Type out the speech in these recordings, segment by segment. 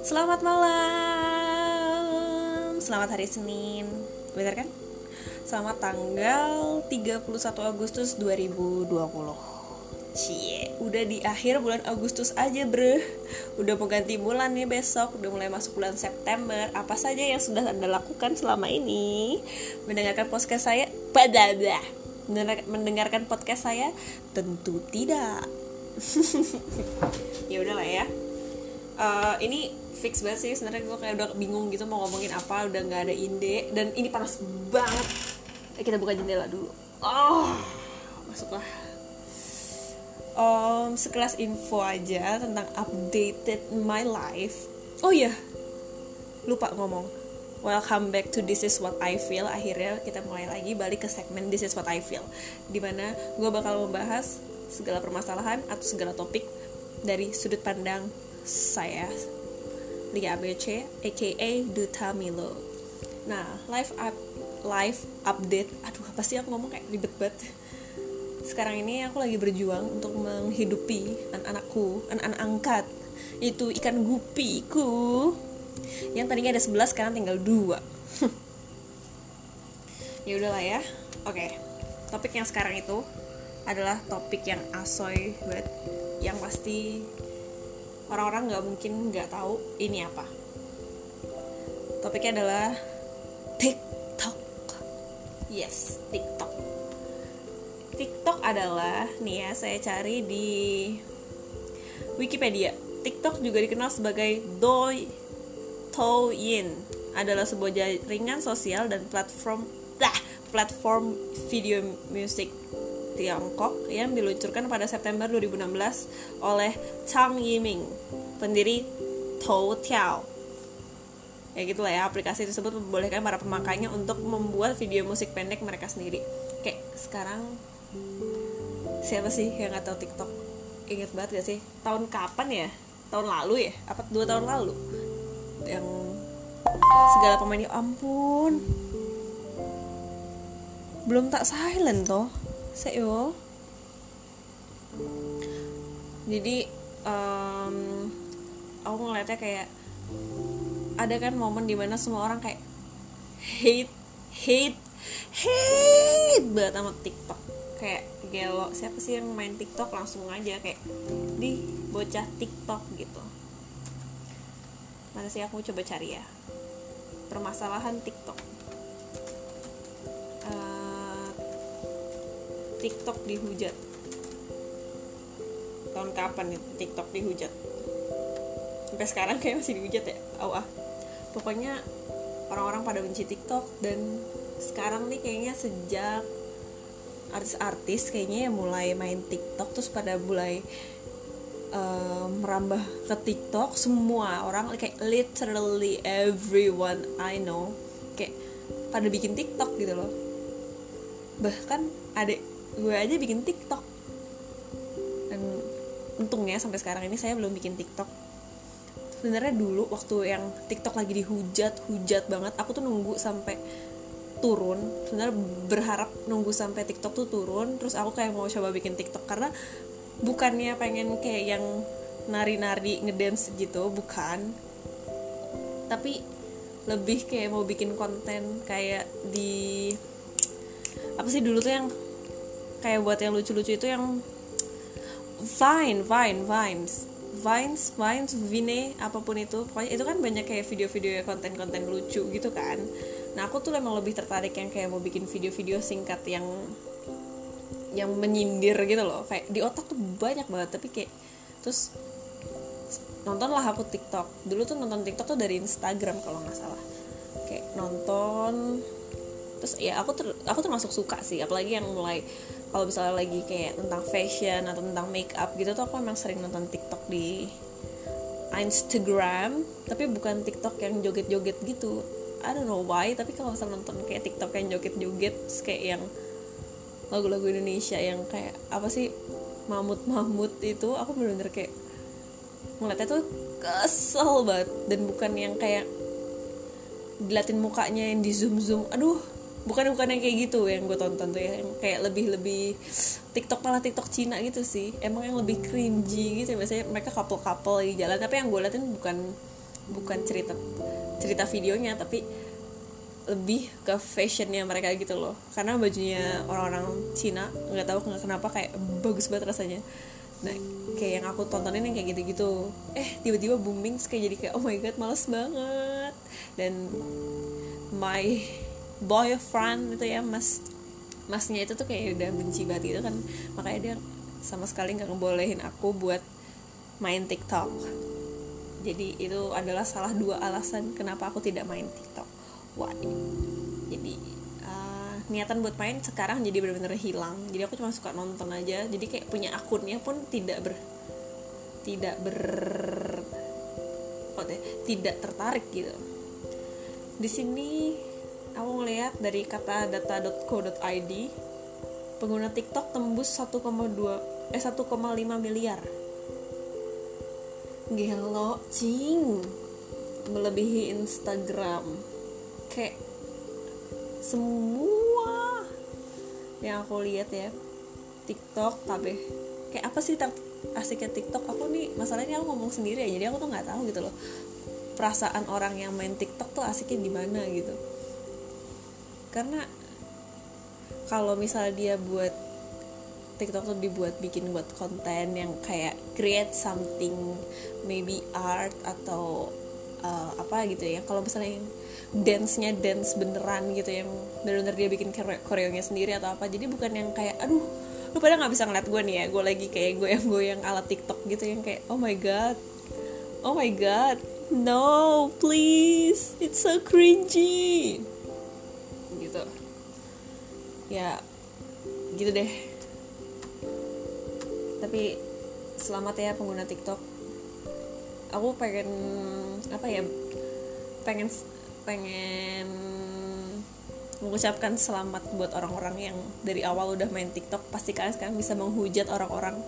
Selamat malam. Selamat hari Senin. Bener kan? Selamat tanggal 31 Agustus 2020 Cie, udah di akhir bulan Agustus aja bro Udah mau ganti bulan nih besok. Udah mulai masuk bulan September. Apa saja yang sudah anda lakukan selama ini? Mendengarkan podcast saya? Padada Mendengarkan podcast saya? Tentu tidak. Ya udahlah ya. Uh, ini fix banget sih sebenarnya gue kayak udah bingung gitu mau ngomongin apa udah nggak ada inde dan ini panas banget. Kita buka jendela dulu. Oh masuklah. Um, sekelas info aja tentang updated my life. Oh iya lupa ngomong welcome back to this is what I feel. Akhirnya kita mulai lagi balik ke segmen this is what I feel di mana gue bakal membahas segala permasalahan atau segala topik dari sudut pandang saya Lia ABC aka Duta Milo. Nah live up live update. Aduh apa sih aku ngomong kayak ribet banget? Sekarang ini aku lagi berjuang untuk menghidupi anak-anakku anak-anak angkat itu ikan gupiku yang tadinya ada 11 sekarang tinggal dua. Ya udahlah ya. Oke topik yang sekarang itu adalah topik yang asoy banget yang pasti orang-orang nggak mungkin nggak tahu ini apa. Topiknya adalah TikTok. Yes TikTok. TikTok adalah nih ya saya cari di Wikipedia. TikTok juga dikenal sebagai Doi Douyin adalah sebuah jaringan sosial dan platform lah platform video musik Tiongkok yang diluncurkan pada September 2016 oleh Chang Yiming, pendiri Toutiao. Ya gitu lah ya, aplikasi tersebut membolehkan para pemakainya untuk membuat video musik pendek mereka sendiri. Kayak sekarang siapa sih yang nggak tahu TikTok? Ingat banget gak sih? Tahun kapan ya? Tahun lalu ya? Apa dua tahun lalu? Yang segala pemainnya ampun. Belum tak silent toh Seyo. Jadi um, aku ngeliatnya kayak ada kan momen di mana semua orang kayak hate hate hate banget sama TikTok. Kayak gelo siapa sih yang main TikTok langsung aja kayak di bocah TikTok gitu mana sih aku coba cari ya? Permasalahan TikTok. TikTok dihujat. Tahun kapan nih TikTok dihujat. Sampai sekarang kayak masih dihujat ya? Awah pokoknya orang-orang pada benci TikTok dan sekarang nih kayaknya sejak artis-artis kayaknya mulai main TikTok terus pada mulai uh, merambah ke TikTok semua orang kayak literally everyone I know kayak pada bikin TikTok gitu loh. Bahkan ada gue aja bikin TikTok. Dan untungnya sampai sekarang ini saya belum bikin TikTok. Sebenarnya dulu waktu yang TikTok lagi dihujat hujat banget aku tuh nunggu sampai turun. Sebenarnya berharap nunggu sampai TikTok tuh turun terus aku kayak mau coba bikin TikTok. Karena bukannya pengen kayak yang nari-nari ngedance gitu bukan. Tapi lebih kayak mau bikin konten kayak di apa sih dulu tuh yang kayak buat yang lucu-lucu itu yang Vine, Vine, Vines. Vines, Vines, Vine, apa pun itu. Pokoknya itu kan banyak kayak video-video konten-konten lucu gitu kan. Nah aku tuh emang lebih tertarik yang kayak mau bikin video-video singkat yang Yang menyindir gitu loh. Kayak di otak tuh banyak banget Tapi kayak Terus Nontonlah aku TikTok. Dulu tuh nonton TikTok tuh dari Instagram kalau nggak salah. Kayak nonton terus ya aku ter, aku termasuk suka sih apalagi yang mulai kalau misalnya lagi kayak tentang fashion atau tentang make up gitu tuh aku emang sering nonton TikTok di Instagram tapi bukan TikTok yang joget-joget gitu. I don't know why tapi kalau misalnya nonton kayak TikTok yang joget-joget kayak yang lagu-lagu Indonesia yang kayak apa sih mamut-mamut itu aku bener-bener kayak ngeliatnya tuh kesel banget. Dan bukan yang kayak diliatin mukanya yang di zoom zoom aduh bukan bukan yang kayak gitu yang gue tonton tuh ya. Yang kayak lebih lebih TikTok malah TikTok Cina gitu sih. Emang yang lebih cringy gitu. Biasanya mereka couple couple di jalan. Tapi yang gue liatin bukan bukan cerita cerita videonya. Tapi lebih ke fashionnya mereka gitu loh. Karena bajunya orang-orang Cina nggak tahu kenapa kayak bagus banget rasanya. Nah kayak yang aku tontonin yang kayak gitu-gitu. Eh tiba-tiba booming kayak jadi kayak oh my god males banget. Dan my boyfriend itu ya mas masnya itu tuh kayak udah benci banget gitu kan. Makanya dia sama sekali nggak ngebolehin aku buat main TikTok. Jadi itu adalah salah dua alasan kenapa aku tidak main TikTok why jadi uh, niatan buat main sekarang jadi benar-benar hilang jadi aku cuma suka nonton aja jadi kayak punya akunnya pun tidak ber tidak ber oh deh, tidak tertarik gitu di sini aku ngelihat dari kata data.co.id pengguna TikTok tembus 1,2 eh 1,5 miliar. Gelo, cing. Melebihi Instagram. Kayak semua yang aku lihat ya TikTok kabeh kayak apa sih asiknya TikTok? Aku nih masalahnya aku ngomong sendiri ya jadi aku tuh nggak tahu gitu loh perasaan orang yang main TikTok tuh asiknya di mana gitu. Karena kalau misalnya dia buat TikTok tuh dibuat bikin buat konten yang kayak create something maybe art atau uh, apa gitu ya kalau misalnya yang dance-nya dance beneran gitu yang bener-bener dia bikin koreonya sendiri atau apa jadi bukan yang kayak aduh lu pada nggak bisa ngeliat gue nih ya gue lagi kayak goyang-goyang ala TikTok gitu yang kayak oh my god oh my god no please it's so cringy gitu. Ya gitu deh. Tapi selamat ya pengguna TikTok aku pengen apa ya pengen pengen mengucapkan selamat buat orang-orang yang dari awal udah main TikTok. Pasti kalian sekarang bisa menghujat orang-orang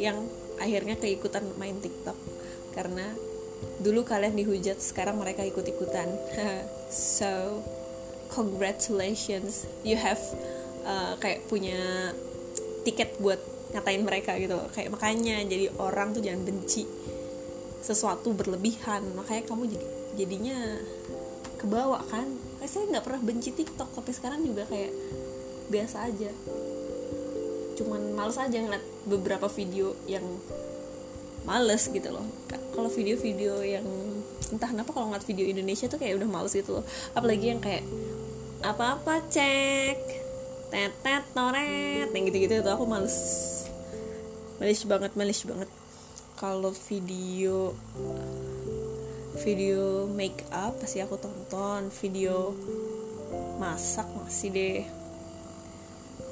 yang akhirnya keikutan main TikTok. Karena dulu kalian dihujat sekarang mereka ikut-ikutan. So congratulations. You have uh, kayak punya tiket buat ngatain mereka gitu kayak makanya jadi orang tuh jangan benci sesuatu berlebihan makanya kamu jadi jadinya kebawa kan? Kayak saya nggak pernah benci TikTok tapi sekarang juga kayak biasa aja. Cuman males aja ngeliat beberapa video yang males gitu loh. Kalau video-video yang entah kenapa kalau ngeliat video Indonesia tuh kayak udah males gitu loh. Apalagi yang kayak apa-apa cek tetet toret yang gitu-gitu tuh aku males. Males banget males banget kalau video video make up pasti aku tonton video masak masih deh.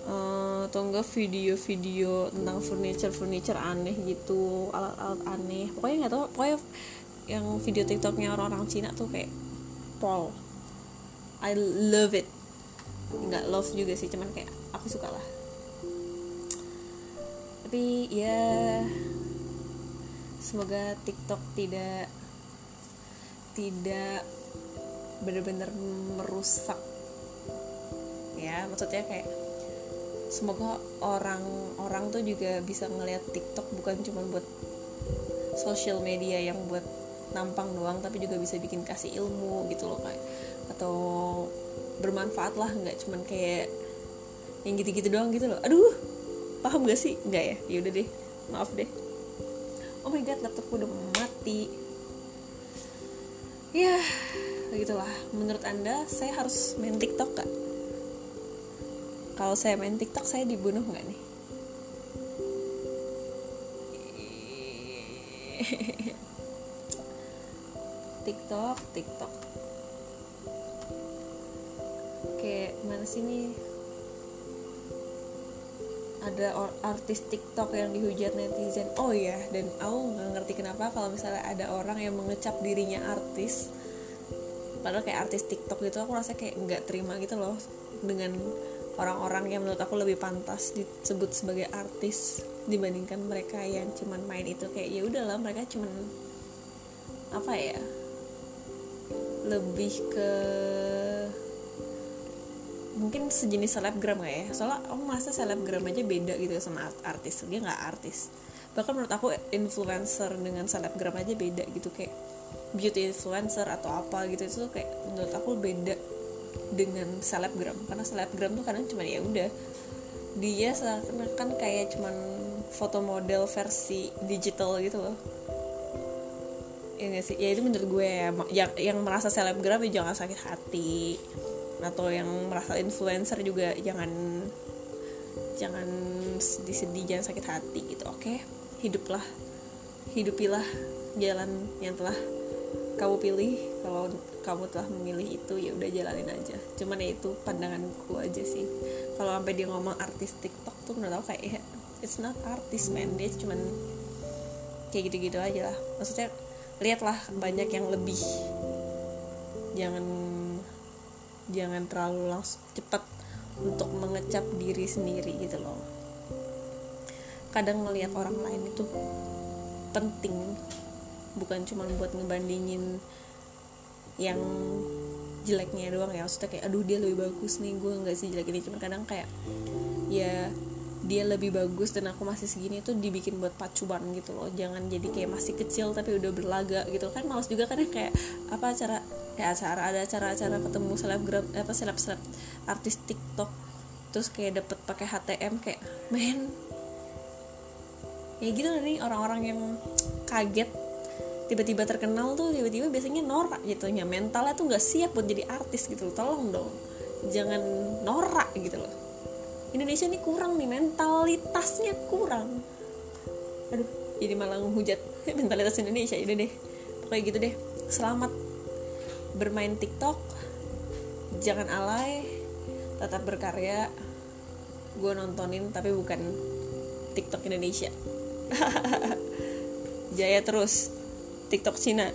Uh, atau enggak video-video tentang furniture furniture aneh gitu alat-alat aneh. Pokoknya nggak tahu pokoknya yang video tiktoknya orang-orang Cina tuh kayak pol I love it. Nggak love juga sih cuman kayak aku suka lah. Tapi ya semoga TikTok tidak tidak benar-benar merusak. Ya maksudnya kayak semoga orang-orang tuh juga bisa ngelihat TikTok bukan cuma buat social media yang buat nampang doang tapi juga bisa bikin kasih ilmu gitu loh kayak atau bermanfaat lah nggak cuman kayak yang gitu-gitu doang gitu loh. Aduh paham gak sih? Nggak ya? Yaudah deh maaf deh oh my god laptopku udah mati. Ya begitulah. Menurut anda saya harus main tiktok gak kalau saya main tiktok saya dibunuh nggak nih? Tiktok tiktok. Kayak mana sih nih ada artis TikTok yang dihujat netizen. Oh ya dan aku nggak ngerti kenapa kalau misalnya ada orang yang mengecap dirinya artis padahal kayak artis TikTok gitu aku rasa kayak nggak terima gitu loh dengan orang-orang yang menurut aku lebih pantas disebut sebagai artis dibandingkan mereka yang cuman main itu. Kayak ya udahlah mereka cuman apa ya lebih ke mungkin sejenis selebgram gak ya? Soalnya aku merasa selebgram aja beda gitu sama artis. Dia nggak artis. Bahkan menurut aku influencer dengan selebgram aja beda gitu. Kayak beauty influencer atau apa gitu itu kayak menurut aku beda dengan selebgram. Karena selebgram tuh kadang cuma ya udah dia seakan-akan kayak cuman foto model versi digital gitu loh. Ya sih? Ya itu menurut gue ya. Yang, yang merasa selebgram ya jangan sakit hati atau yang merasa influencer juga jangan jangan sedih-sedih jangan sakit hati gitu oke? Okay? hiduplah hidupilah jalan yang telah kamu pilih. Kalau kamu telah memilih itu ya udah jalanin aja. Cuman ya itu pandanganku aja sih. Kalau sampai dia ngomong artis TikTok tuh menurut aku kayak it's not artis man. Dia cuman kayak gitu-gitu aja lah. Maksudnya lihatlah banyak yang lebih. Jangan jangan terlalu langsung cepat untuk mengecap diri sendiri gitu loh. Kadang ngelihat orang lain itu penting bukan cuma buat ngebandingin yang jeleknya doang ya. Maksudnya kayak aduh dia lebih bagus nih gue nggak sih jelek ini. Cuma kadang kayak ya dia lebih bagus dan aku masih segini tuh dibikin buat pacuan gitu loh. Jangan jadi kayak masih kecil tapi udah berlaga gitu. Kan males juga kan ya kayak apa acara ya acara ada acara-acara ketemu selebgram apa seleb seleb artis TikTok. Terus kayak dapet pakai HTM kayak men. Ya gitu nih orang-orang yang kaget tiba-tiba terkenal tuh tiba-tiba biasanya norak gitu. Ya mentalnya tuh nggak siap buat jadi artis gitu loh. tolong dong jangan norak gitu loh Indonesia ini kurang nih mentalitasnya kurang. Aduh jadi malah menghujat mentalitas Indonesia. Ini deh pokoknya gitu deh. Selamat bermain TikTok. Jangan alay tetap berkarya. Gue nontonin tapi bukan TikTok Indonesia. Jaya terus TikTok Cina